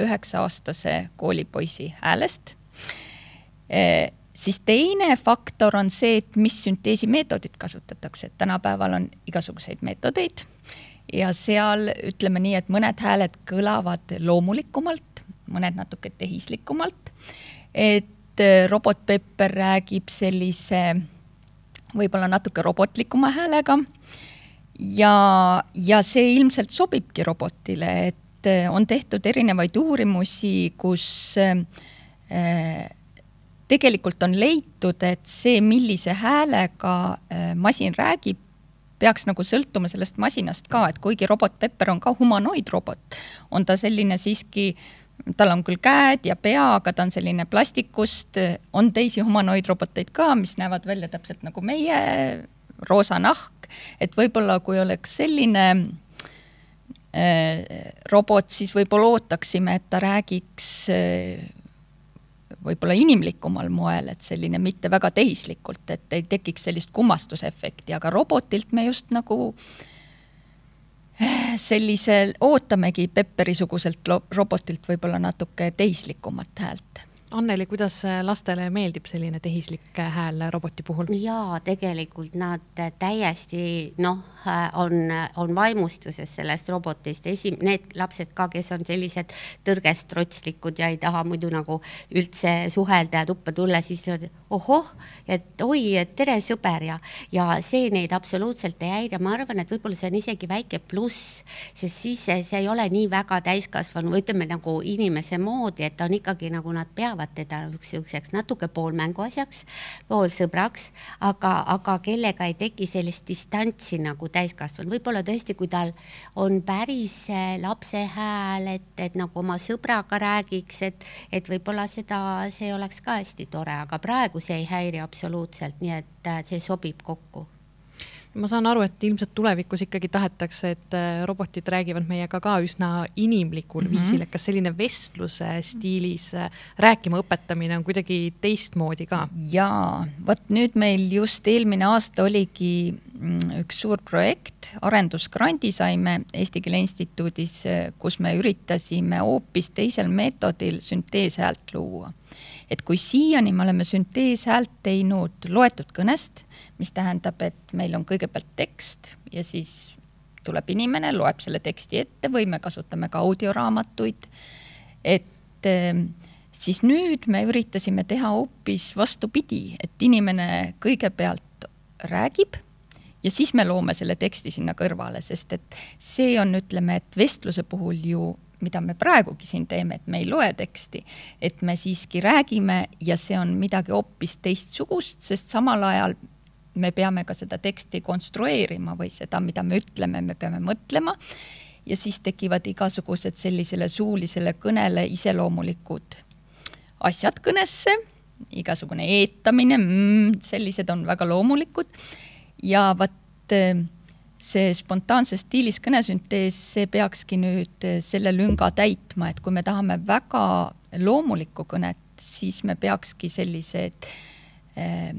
üheksa-aastase koolipoisi häälest e,. siis teine faktor on see, et mis sünteesimeetodit kasutatakse, et tänapäeval on igasuguseid meetodeid ja seal ütleme nii, et mõned hääled kõlavad loomulikumalt, mõned natuke tehislikumalt. Et äh, robot Pepper räägib sellise võib-olla natuke robotlikuma häälega. ja, ja see ilmselt sobibki robotile, et äh, on tehtud erinevaid uurimusi, kus äh, tegelikult on leitud, et see, millise häälega masin räägib, peaks nagu sõltuma sellest masinast ka, et kuigi robot Pepper on ka humanoidrobot, on ta selline siiski äh, tal on küll käed ja pea, aga ta on selline plastikust, on teisi humanoidroboteid ka, mis näevad välja täpselt nagu meie, roosa nahk, et võib-olla kui oleks selline äh, robot, siis võib-olla ootaksime, et ta räägiks äh, võib-olla inimlikumal moel, et selline mitte väga tehislikult, et ei tekiks sellist kummastusefekti, aga robotilt me just nagu äh, sellisel, ootamegi Pepperi-suguselt robotilt võib-olla natuke tehislikumat häält Anneli, kuidas lastele meeldib selline tehislik hääl roboti puhul? jaa, tegelikult nad täiesti noh, on, on vaimustuses sellest robotist, esi-, need lapsed ka, kes on sellised tõrgestrotslikud ja ei taha muidu nagu üldse suhelda ja tuppa tulla, siis ohoh, et oi, tere, sõber! Ja, ja see neid absoluutselt ei häiri, ma arvan, et võib-olla see on isegi väike pluss, sest siis see, see ei ole nii väga täiskasvanu või ütleme nagu inimese moodi, et on ikkagi nagu nad peavad teda niisuguseks natuke poolmängu asjaks, poolsõbraks, aga, aga kellega ei teki sellist distantsi nagu täiskasvanu, võib-olla tõesti, kui tal on päris lapse hääl, et, et nagu oma sõbraga räägiks, et, et võib-olla seda, see oleks ka hästi tore, aga praegu see ei häiri absoluutselt, nii et äh, see sobib kokku ma saan aru, et ilmselt tulevikus ikkagi tahetakse, et äh, robotid räägivad meiega ka üsna inimlikul mm -hmm. viisil, et kas selline vestluse stiilis äh, rääkima õpetamine on kuidagi teistmoodi ka? jaa, vot nüüd meil just eelmine aasta oligi mm, üks suur projekt, arendusgrandi saime Eesti Keele Instituudis, kus me üritasime hoopis teisel meetodil sünteeshäält luua et kui siiani me oleme sünteeshäält teinud loetud kõnest, mis tähendab, et meil on kõigepealt tekst ja siis tuleb inimene, loeb selle teksti ette või me kasutame ka audioraamatuid. et ehm, siis nüüd me üritasime teha hoopis vastupidi, et inimene kõigepealt räägib ja siis me loome selle teksti sinna kõrvale, sest et see on, ütleme, et vestluse puhul ju mida me praegugi siin teeme, et me ei loe teksti, et me siiski räägime ja see on midagi hoopis teistsugust, sest samal ajal me peame ka seda teksti konstrueerima või seda, mida me ütleme, me peame mõtlema. ja siis tekivad igasugused sellisele suulisele kõnele iseloomulikud asjad kõnesse, igasugune eetamine mm,, sellised on väga loomulikud. ja vot see spontaanses stiilis kõnesüntees, see peakski nüüd eh, selle lünga täitma, et kui me tahame väga loomulikku kõnet, siis me peakski sellised eh,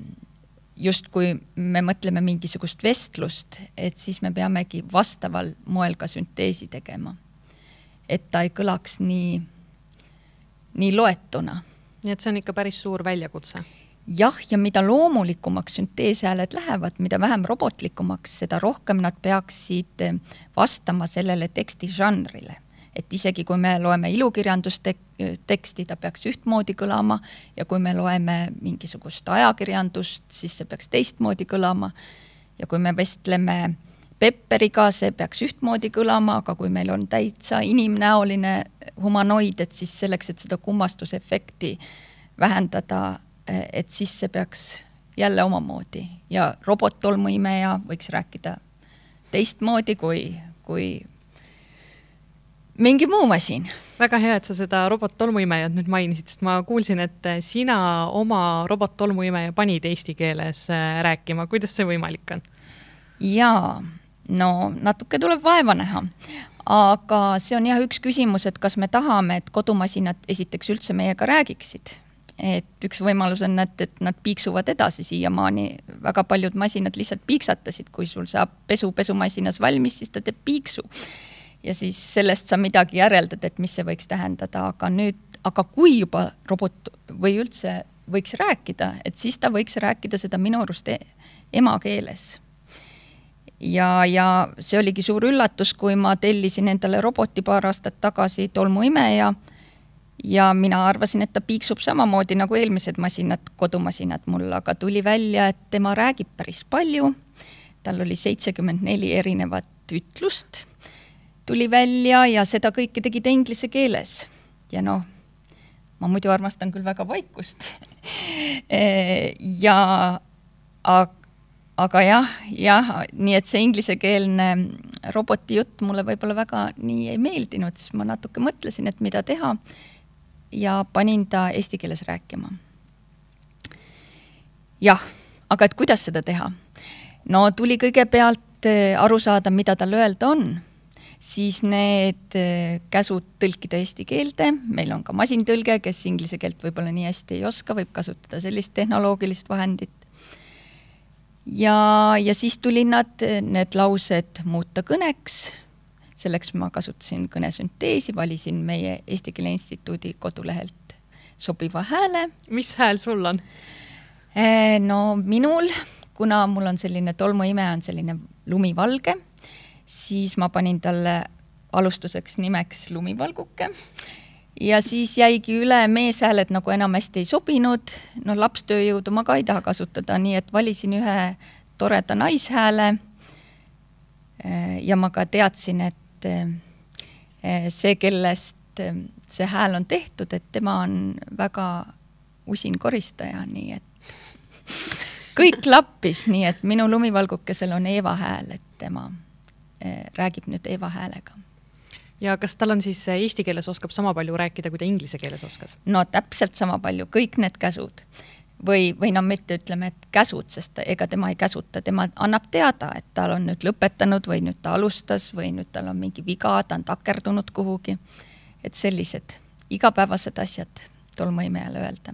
justkui me mõtleme mingisugust vestlust, et siis me peamegi vastaval moel ka sünteesi tegema. et ta ei kõlaks nii, nii loetuna. nii et see on ikka päris suur väljakutse jah, ja mida loomulikumaks sünteeshääled lähevad, mida vähem robotlikumaks, seda rohkem nad peaksid eh, vastama sellele teksti žanrile. et isegi kui me loeme ilukirjandusteksti, ta peaks ühtmoodi kõlama ja kui me loeme mingisugust ajakirjandust, siis see peaks teistmoodi kõlama. ja kui me vestleme Pepperiga, see peaks ühtmoodi kõlama, aga kui meil on täitsa inimnäoline humanoid, et siis selleks, et seda kummastusefekti vähendada et siis see peaks jälle omamoodi. Ja robottolmuimeja võiks rääkida teistmoodi kui, kui mingi muu masin. väga hea, et sa seda robottolmuimejat nüüd mainisid, sest ma kuulsin, et sina oma robottolmuimeja panid eesti keeles äh, rääkima, kuidas see võimalik on? jaa, no natuke tuleb vaeva näha, aga see on jah üks küsimus, et kas me tahame, et kodumasinad esiteks üldse meiega räägiksid et üks võimalus on, et, et nad piiksuvad edasi siiamaani, väga paljud masinad lihtsalt piiksatasid, kui sul saab pesu pesumasinas valmis, siis ta teeb piiksu. ja siis sellest sa midagi järeldad, et mis see võiks tähendada, aga nüüd, aga kui juba robot või üldse võiks rääkida, et siis ta võiks rääkida seda minu arust e emakeeles. Ja, ja see oligi suur üllatus, kui ma tellisin endale roboti paar aastat tagasi, tolmuimeja ja mina arvasin, et ta piiksub samamoodi nagu eelmised masinad, kodumasinad. Mul, aga tuli välja, et tema räägib päris palju. tal oli seitsekümmend neli erinevat ütlust, tuli välja ja seda kõike tegi ta inglise keeles. ja noh, ma muidu armastan küll väga vaikust. <laughs> Ja aga aga jah, jah, nii et see inglisekeelne roboti jutt mulle võib-olla väga nii ei meeldinud, siis ma natuke mõtlesin, et mida teha ja panin ta eesti keeles rääkima. jah, aga et kuidas seda teha? no tuli kõigepealt eh, aru saada, mida tal öelda on, siis need eh, käsud tõlkida eesti keelde, meil on ka masintõlge, kes inglise keelt võib-olla nii hästi ei oska, võib kasutada sellist tehnoloogilist vahendit. ja, ja siis tuli nad, need laused muuta kõneks selleks ma kasutasin kõnesünteesi, valisin meie Eesti Keele Instituudi kodulehelt sobiva hääle. mis hääl sul on? Eh, no minul, kuna mul on selline tolmuime on selline lumivalge, siis ma panin talle alustuseks nimeks lumivalguke ja siis jäigi üle meeshääled nagu enam hästi ei sobinud, no lapstööjõudu ma ka ei taha kasutada, nii et valisin ühe toreda naishääle. ja ma ka teadsin, et see, kellest see hääl on tehtud, et tema on väga usin koristaja, nii et <laughs> kõik klappis, nii et minu lumivalgukesel on Eeva hääl, et tema räägib nüüd Eeva häälega ja kas tal on siis eesti keeles oskab sama palju rääkida, kui ta inglise keeles oskas? no täpselt sama palju, kõik need käsud või, või no mitte ütleme, et käsud, sest ega tema ei käsuta, tema annab teada, et tal on nüüd lõpetanud või nüüd ta alustas või nüüd tal on mingi viga, ta on takerdunud kuhugi. et sellised igapäevased asjad tolmuimejale öelda.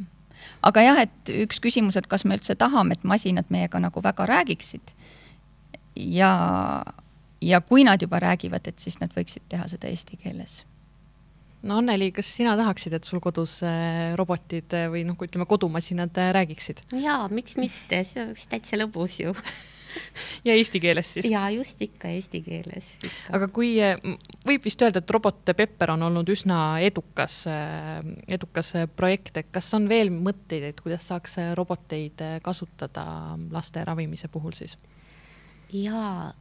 aga jah, et üks küsimus, et kas me üldse tahame, et masinad meiega nagu väga räägiksid ja ja kui nad juba räägivad, et siis nad võiksid teha seda eesti keeles. No Anneli, kas sina tahaksid, et sul kodus äh, robotid äh, või noh, ütleme kodumasinad äh, räägiksid? jaa, miks mitte, see oleks täitsa lõbus ju <laughs> ja eesti keeles siis? jaa, just ikka eesti keeles. aga kui, võib vist öelda, et robot Pepper on olnud üsna edukas, edukas projekt, et kas on veel mõtteid, et kuidas saaks roboteid kasutada laste ravimise puhul siis? jaa,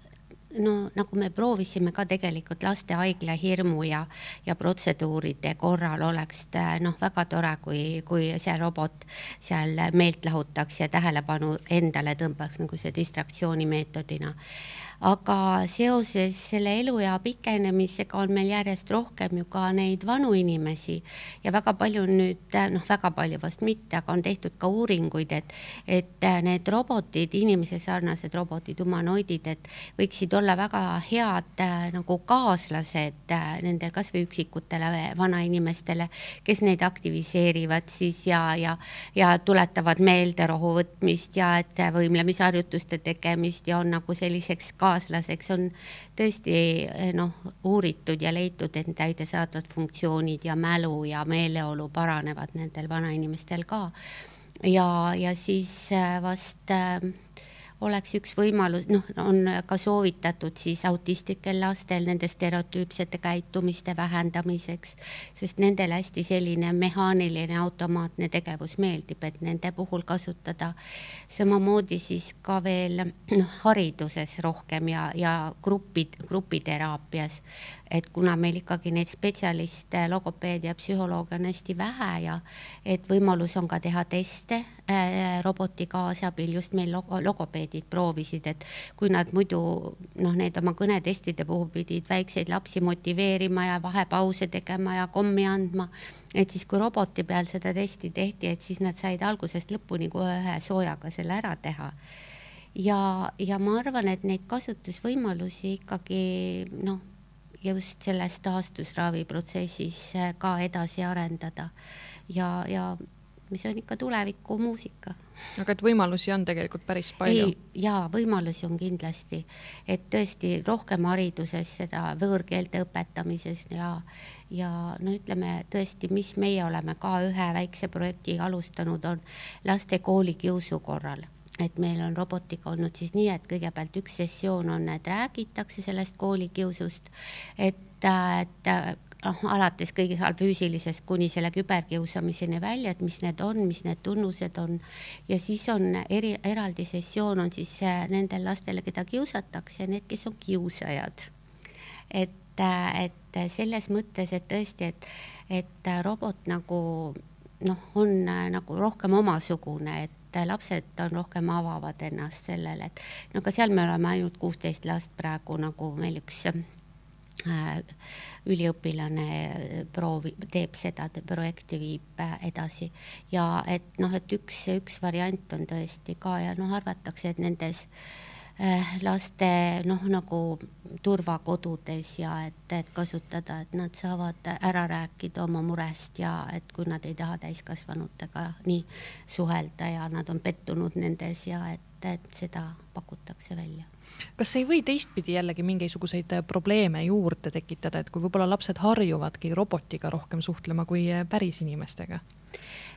no nagu me proovisime ka tegelikult lastehaigla hirmu ja, ja protseduuride korral oleks noh, väga tore, kui, kui see robot seal meelt lahutaks ja tähelepanu endale tõmbaks nagu see distraktsiooni meetodina aga seoses selle eluea pikenemisega on meil järjest rohkem ju ka neid vanu inimesi. Ja väga palju nüüd, noh, väga palju vast mitte, aga on tehtud ka uuringuid, et, et need robotid, inimese sarnased robotid, humanoidid, et võiksid olla väga head äh, nagu kaaslased äh, nendel kasvõi üksikutele vanainimestele, kes neid aktiviseerivad siis ja, ja, ja tuletavad meelde rohu võtmist ja et võimlemisharjutuste tegemist ja on nagu selliseks ka kaaslaseks on tõesti eh, noh, uuritud ja leitud, et täidesaatvad funktsioonid ja mälu ja meeleolu paranevad nendel vanainimestel ka. ja, ja siis eh, vast äh, oleks üks võimalus, noh, on ka soovitatud siis autistlikel lastel nende stereotüüpsete käitumiste vähendamiseks, sest nendele hästi selline mehaaniline automaatne tegevus meeldib, et nende puhul kasutada. samamoodi siis ka veel noh, hariduses rohkem ja, ja grupid, grupiteraapias et kuna meil ikkagi neid spetsialiste, logopeede ja psühholooge on hästi vähe ja et võimalus on ka teha teste äh, roboti kaasabil, just meil logo, logopeedid proovisid, et kui nad muidu noh, need oma kõnetestide puhul pidid väikseid lapsi motiveerima ja vahepause tegema ja kommi andma, et siis kui roboti peal seda testi tehti, et siis nad said algusest lõpuni kohe ühe soojaga selle ära teha. Ja, ja ma arvan, et neid kasutusvõimalusi ikkagi noh just selles taastusraviprotsessis äh, ka edasi arendada ja, ja mis on ikka tulevikumuusika. aga et võimalusi on tegelikult päris palju? jaa, võimalusi on kindlasti, et tõesti rohkem hariduses seda võõrkeelte õpetamises ja, ja no ütleme tõesti, mis meie oleme ka ühe väikse projekti alustanud, on laste koolikiusu korral et meil on robotiga olnud siis nii, et kõigepealt üks sessioon on, et räägitakse sellest koolikiusust, et, et noh, alates kõige seal füüsilisest kuni selle küberkiusamiseni välja, et mis need on, mis need tunnused on. ja siis on eri, eraldi sessioon on siis äh, nendel lastele, keda kiusatakse, need, kes on kiusajad. et, äh, et selles mõttes, et tõesti, et, et robot nagu noh, on äh, nagu rohkem omasugune, et et lapsed on rohkem avavad ennast sellele, et no aga seal me oleme ainult kuusteist last praegu nagu meil üks äh, üliõpilane proovi, teeb seda projekti, viib äh, edasi. Ja et noh, et üks, üks variant on tõesti ka ja noh, arvatakse, et nendes äh, laste noh, nagu turvakodudes ja et, et kasutada, et nad saavad ära rääkida oma murest ja et kui nad ei taha täiskasvanutega nii suhelda ja nad on pettunud nendes ja et, et seda pakutakse välja kas ei või teistpidi jällegi mingisuguseid probleeme juurde tekitada, et kui võib-olla lapsed harjuvadki robotiga rohkem suhtlema kui päris inimestega?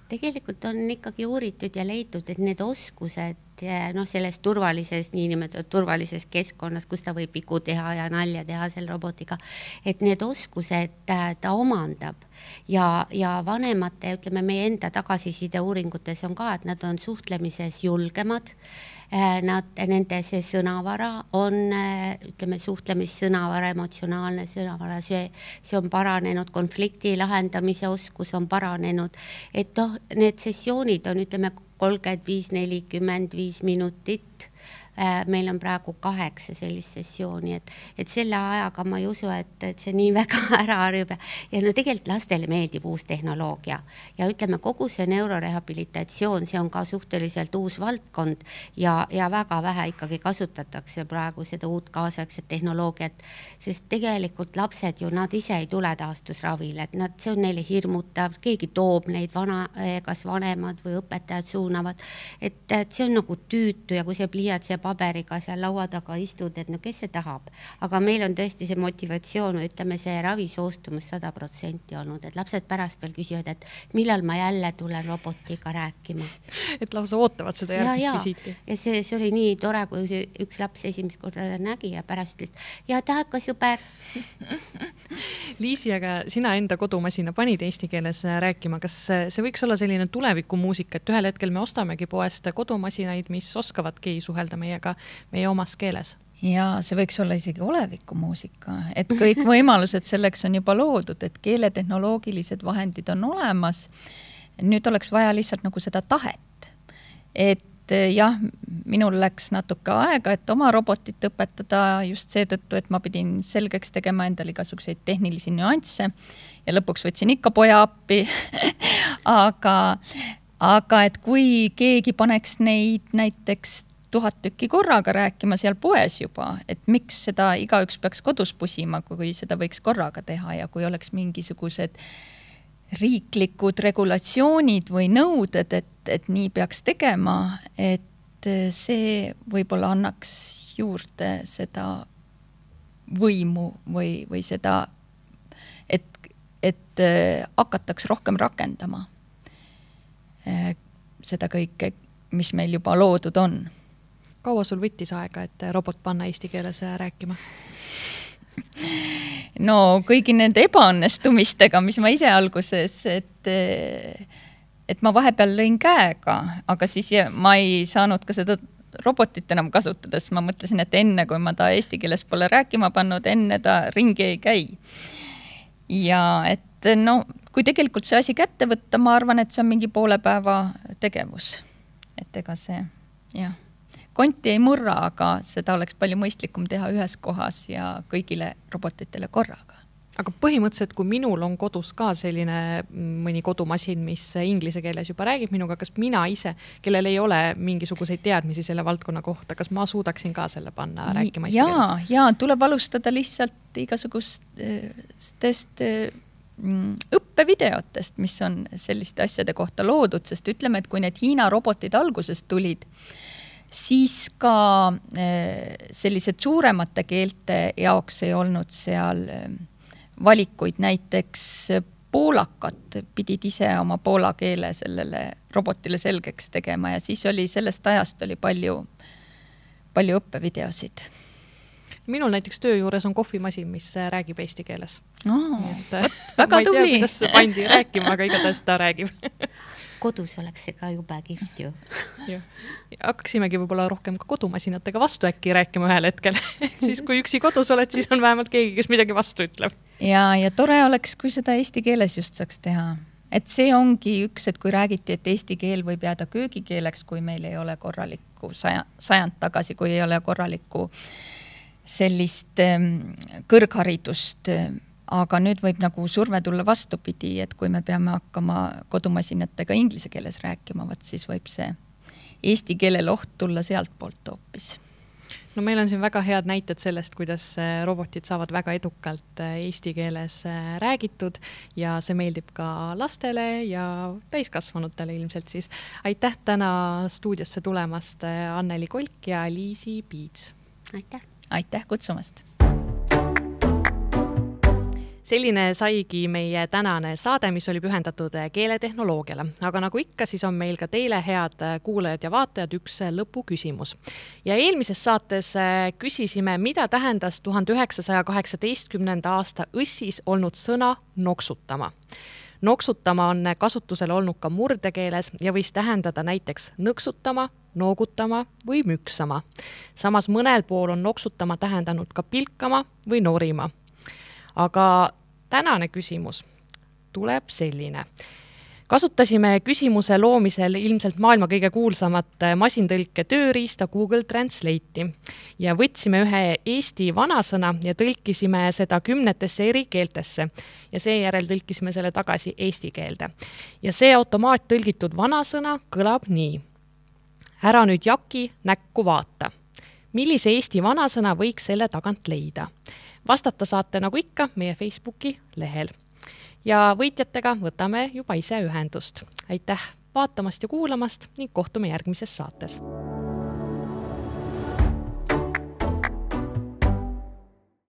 tegelikult on ikkagi uuritud ja leitud, et need oskused noh, selles turvalises, niinimetatud turvalises keskkonnas, kus ta võib vigu teha ja nalja teha selle robotiga, et need oskused äh, ta omandab ja, ja vanemate, ütleme meie enda tagasiside uuringutes on ka, et nad on suhtlemises julgemad Äh, nad, nende see sõnavara on, äh, ütleme, suhtlemissõnavara, emotsionaalne sõnavara, see, see on paranenud, konflikti lahendamise oskus on paranenud. et noh, need sessioonid on, ütleme, kolmkümmend viis, nelikümmend viis minutit Äh, meil on praegu kaheksa sellist sessiooni, et, et selle ajaga ma ei usu, et, et see nii <laughs> väga ära harjub. Ja, no tegelikult lastele meeldib uus tehnoloogia. Ja ütleme, kogu see neurorehabilitatsioon, see on ka suhteliselt uus valdkond ja, ja väga vähe ikkagi kasutatakse praegu seda uut kaasaegset tehnoloogiat, sest tegelikult lapsed ju, nad ise ei tule taastusravile, et nad, see on neile hirmutav, keegi toob neid vana, kas vanemad või õpetajad suunavad, et, et see on nagu tüütu ja kui see pliiats jääb paberiga seal laua taga istud, et no kes see tahab. aga meil on tõesti see motivatsioon, ütleme see ravisoostumus sada protsenti olnud, et lapsed pärast veel küsivad, et millal ma jälle tulen robotiga rääkima. et lausa ootavad seda järgmist ja, visiiti. ja see, see oli nii tore, kui üks laps esimest korda nägi ja pärast ütles, ja tahad ka sõber <laughs> Liisi, aga sina enda kodumasina panid eesti keeles rääkima, kas see võiks olla selline tulevikumuusika, et ühel hetkel me ostamegi poest kodumasinaid, mis oskavadki suhelda meiega meiega meie omas keeles ja see võiks olla isegi olevikumuusika, et kõik võimalused selleks on juba loodud, et keeletehnoloogilised vahendid on olemas. nüüd oleks vaja lihtsalt nagu seda tahet. et jah, minul läks natuke aega, et oma robotit õpetada just seetõttu, et ma pidin selgeks tegema endale igasuguseid tehnilisi nüansse ja lõpuks võtsin ikka poja appi <laughs> aga, aga et kui keegi paneks neid näiteks tuhat tükki korraga rääkima seal poes juba, et miks seda igaüks peaks kodus pusima, kui seda võiks korraga teha ja kui oleks mingisugused riiklikud regulatsioonid või nõuded, et, et nii peaks tegema, et see võib-olla annaks juurde seda võimu või, või seda, et, et hakataks rohkem rakendama seda kõike, mis meil juba loodud on kaua sul võttis aega, et robot panna eesti keeles rääkima? no kõigi nende ebaõnnestumistega, mis ma ise alguses, et, et ma vahepeal lõin käega, aga siis ma ei saanud ka seda robotit enam kasutada, sest ma mõtlesin, et enne kui ma ta eesti keeles pole rääkima pannud, enne ta ringi ei käi. ja et no kui tegelikult see asi kätte võtta, ma arvan, et see on mingi poole päeva tegevus. et ega see jah konti ei murra, aga seda oleks palju mõistlikum teha ühes kohas ja kõigile robotitele korraga aga põhimõtteliselt, kui minul on kodus ka selline mm, mõni kodumasin, mis inglise keeles juba räägib minuga, kas mina ise, kellel ei ole mingisuguseid teadmisi selle valdkonna kohta, kas ma suudaksin ka selle panna rääkima eesti keeles? ja tuleb alustada lihtsalt igasugustest mm, õppevideotest, mis on selliste asjade kohta loodud, sest ütleme, et kui need Hiina robotid alguses tulid, siis ka eh, sellised suuremate keelte jaoks ei olnud seal eh, valikuid, näiteks poolakad pidid ise oma poola keele sellele robotile selgeks tegema ja siis oli sellest ajast oli palju, palju õppevideosid. minul näiteks töö juures on kohvimasin, mis räägib eesti keeles oh,. väga tubli. kuidas pandi rääkima, aga igatahes ta räägib <laughs> kodus oleks see ka jube kihvt ju. <laughs> hakkaksimegi võib-olla rohkem ka kodumasinatega vastu äkki rääkima ühel hetkel <laughs> et siis, kui üksi kodus oled, siis on vähemalt keegi, kes midagi vastu ütleb. ja, ja tore oleks, kui seda eesti keeles just saaks teha et see ongi üks, et kui räägiti, et eesti keel võib jääda köögikeeleks, kui meil ei ole korralikku saja, sajand tagasi, kui ei ole korralikku sellist ähm, kõrgharidust ähm, aga nüüd võib nagu surve tulla vastupidi, et kui me peame hakkama kodumasinatega inglise keeles rääkima, vot siis võib see eesti keelel oht tulla sealtpoolt hoopis no meil on siin väga head näited sellest, kuidas äh, robotid saavad väga edukalt äh, eesti keeles äh, räägitud ja see meeldib ka lastele ja täiskasvanutele ilmselt siis. aitäh täna stuudiosse tulemast, Anneli Kolk ja Liisi Piits. aitäh. aitäh kutsumast selline saigi meie tänane saade, mis oli pühendatud keeletehnoloogiale, aga nagu ikka, siis on meil ka teile, head kuulajad ja vaatajad, üks lõpuküsimus. ja eelmises saates küsisime, mida tähendas tuhande üheksasaja kaheksateistkümnenda aasta õssis olnud sõna noksutama noksutama on kasutusel olnud ka murdekeeles ja võis tähendada näiteks nõksutama, noogutama või müksama. samas mõnel pool on noksutama tähendanud ka pilkama või norima. aga tänane küsimus tuleb selline kasutasime küsimuse loomisel ilmselt maailma kõige kuulsamat masintõlke tööriista Google Translate'i ja võtsime ühe Eesti vanasõna ja tõlkisime seda kümnetesse eri keeltesse ja seejärel tõlkisime selle tagasi eesti keelde. ja see automaattõlgitud vanasõna kõlab nii. ära nüüd jaki näkku vaata. millise Eesti vanasõna võiks selle tagant leida? Vastata saate nagu ikka meie Facebooki lehel ja võitjatega võtame juba ise ühendust. aitäh vaatamast ja kuulamast ning kohtume järgmises saates